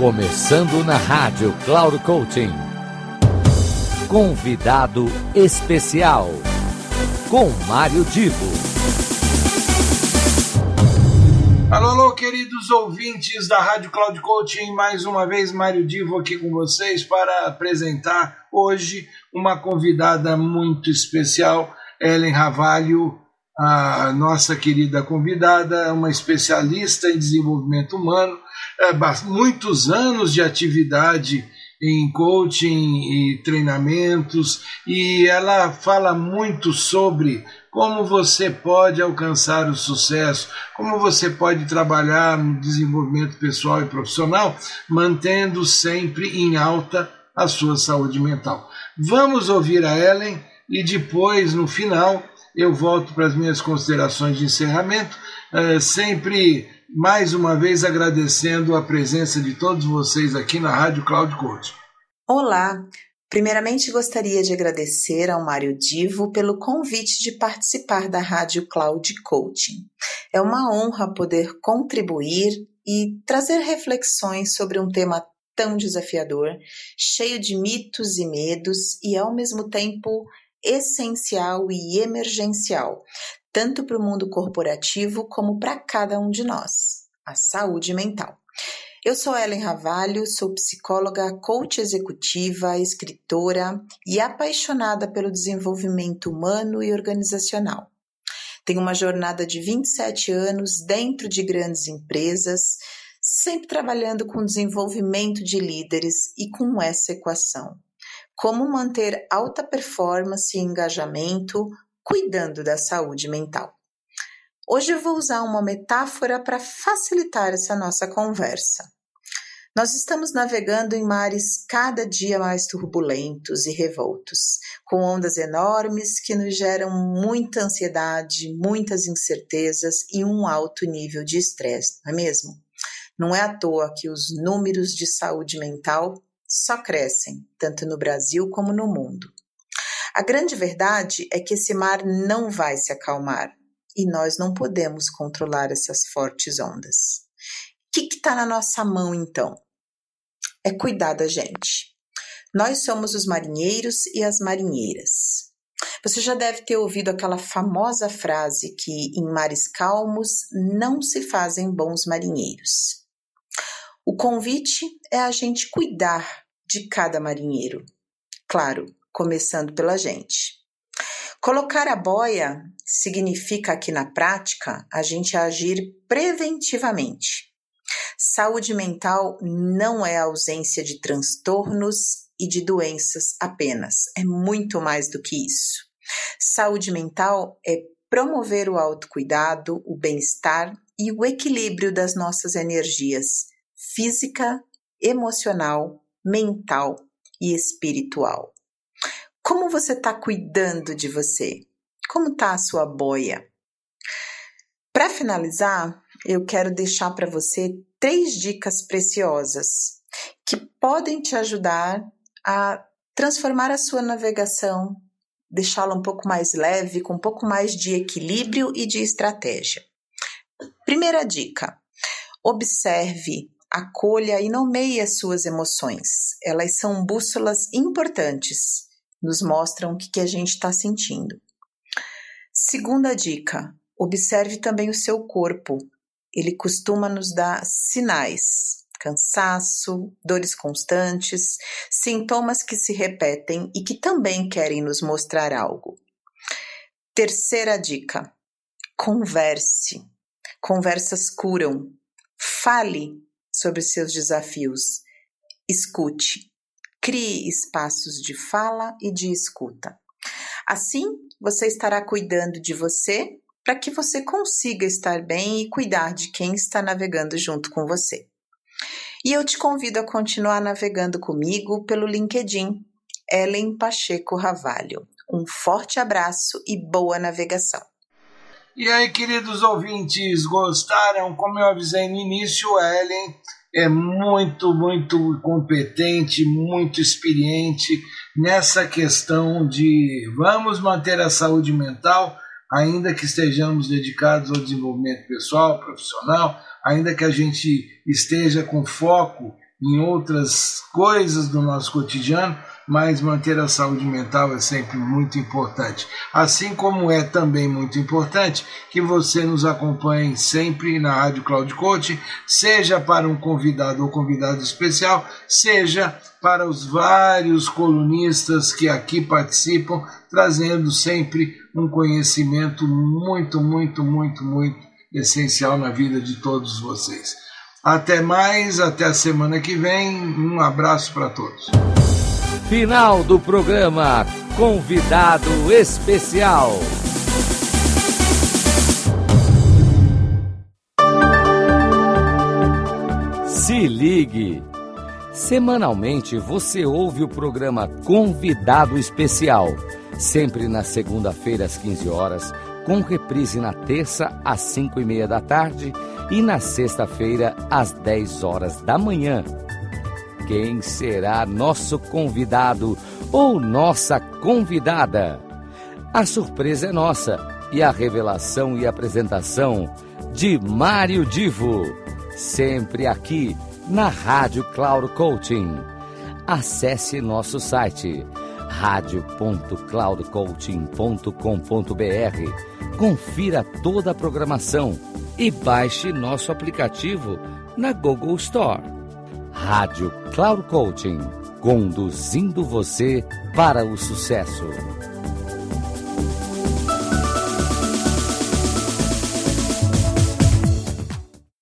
Começando na rádio Cloud Coaching. Convidado especial com Mário Divo. Alô, alô, queridos ouvintes da Rádio Cloud Coaching, mais uma vez Mário Divo aqui com vocês para apresentar hoje uma convidada muito especial, Ellen Ravalho, a nossa querida convidada, uma especialista em desenvolvimento humano, muitos anos de atividade em coaching e treinamentos e ela fala muito sobre como você pode alcançar o sucesso, como você pode trabalhar no desenvolvimento pessoal e profissional, mantendo sempre em alta a sua saúde mental. Vamos ouvir a Ellen e depois, no final, eu volto para as minhas considerações de encerramento, sempre mais uma vez agradecendo a presença de todos vocês aqui na Rádio Cloud Coach. Olá, primeiramente gostaria de agradecer ao Mário Divo pelo convite de participar da Rádio Cloud Coaching. É uma honra poder contribuir e trazer reflexões sobre um tema tão desafiador, cheio de mitos e medos e ao mesmo tempo essencial e emergencial, tanto para o mundo corporativo como para cada um de nós, a saúde mental. Eu sou Ellen Ravalho, sou psicóloga, coach executiva, escritora e apaixonada pelo desenvolvimento humano e organizacional. Tenho uma jornada de 27 anos dentro de grandes empresas, sempre trabalhando com desenvolvimento de líderes e com essa equação. Como manter alta performance e engajamento cuidando da saúde mental. Hoje eu vou usar uma metáfora para facilitar essa nossa conversa. Nós estamos navegando em mares cada dia mais turbulentos e revoltos, com ondas enormes que nos geram muita ansiedade, muitas incertezas e um alto nível de estresse, não é mesmo? Não é à toa que os números de saúde mental só crescem, tanto no Brasil como no mundo. A grande verdade é que esse mar não vai se acalmar e nós não podemos controlar essas fortes ondas. O que está na nossa mão então? É cuidar da gente. Nós somos os marinheiros e as marinheiras. Você já deve ter ouvido aquela famosa frase que em mares calmos não se fazem bons marinheiros. O convite é a gente cuidar de cada marinheiro. Claro, começando pela gente. Colocar a boia significa aqui na prática a gente agir preventivamente. Saúde mental não é ausência de transtornos e de doenças apenas, é muito mais do que isso. Saúde mental é promover o autocuidado, o bem-estar e o equilíbrio das nossas energias física, emocional, mental e espiritual. Como você está cuidando de você? Como está a sua boia? Para finalizar, eu quero deixar para você três dicas preciosas que podem te ajudar a transformar a sua navegação, deixá-la um pouco mais leve, com um pouco mais de equilíbrio e de estratégia. Primeira dica: observe, acolha e nomeie as suas emoções. Elas são bússolas importantes nos mostram o que, que a gente está sentindo. Segunda dica: observe também o seu corpo. Ele costuma nos dar sinais, cansaço, dores constantes, sintomas que se repetem e que também querem nos mostrar algo. Terceira dica: converse. Conversas curam. Fale sobre seus desafios. Escute. Crie espaços de fala e de escuta. Assim, você estará cuidando de você para que você consiga estar bem e cuidar de quem está navegando junto com você. E eu te convido a continuar navegando comigo pelo LinkedIn, Ellen Pacheco Ravalho. Um forte abraço e boa navegação. E aí, queridos ouvintes, gostaram? Como eu avisei no início, Ellen é muito, muito competente, muito experiente nessa questão de vamos manter a saúde mental, ainda que estejamos dedicados ao desenvolvimento pessoal, profissional, ainda que a gente esteja com foco em outras coisas do nosso cotidiano, mas manter a saúde mental é sempre muito importante. Assim como é também muito importante que você nos acompanhe sempre na Rádio Cloud Coaching, seja para um convidado ou convidado especial, seja para os vários colunistas que aqui participam, trazendo sempre um conhecimento muito, muito, muito, muito essencial na vida de todos vocês. Até mais, até a semana que vem. Um abraço para todos. Final do programa Convidado Especial. Se ligue. Semanalmente você ouve o programa Convidado Especial, sempre na segunda-feira às 15 horas, com reprise na terça às 5 e meia da tarde e na sexta-feira às 10 horas da manhã quem será nosso convidado ou nossa convidada. A surpresa é nossa e a revelação e apresentação de Mário Divo, sempre aqui na Rádio Cloud Coaching. Acesse nosso site radio.cloudcoaching.com.br. Confira toda a programação e baixe nosso aplicativo na Google Store. Rádio Cloud Coaching, conduzindo você para o sucesso.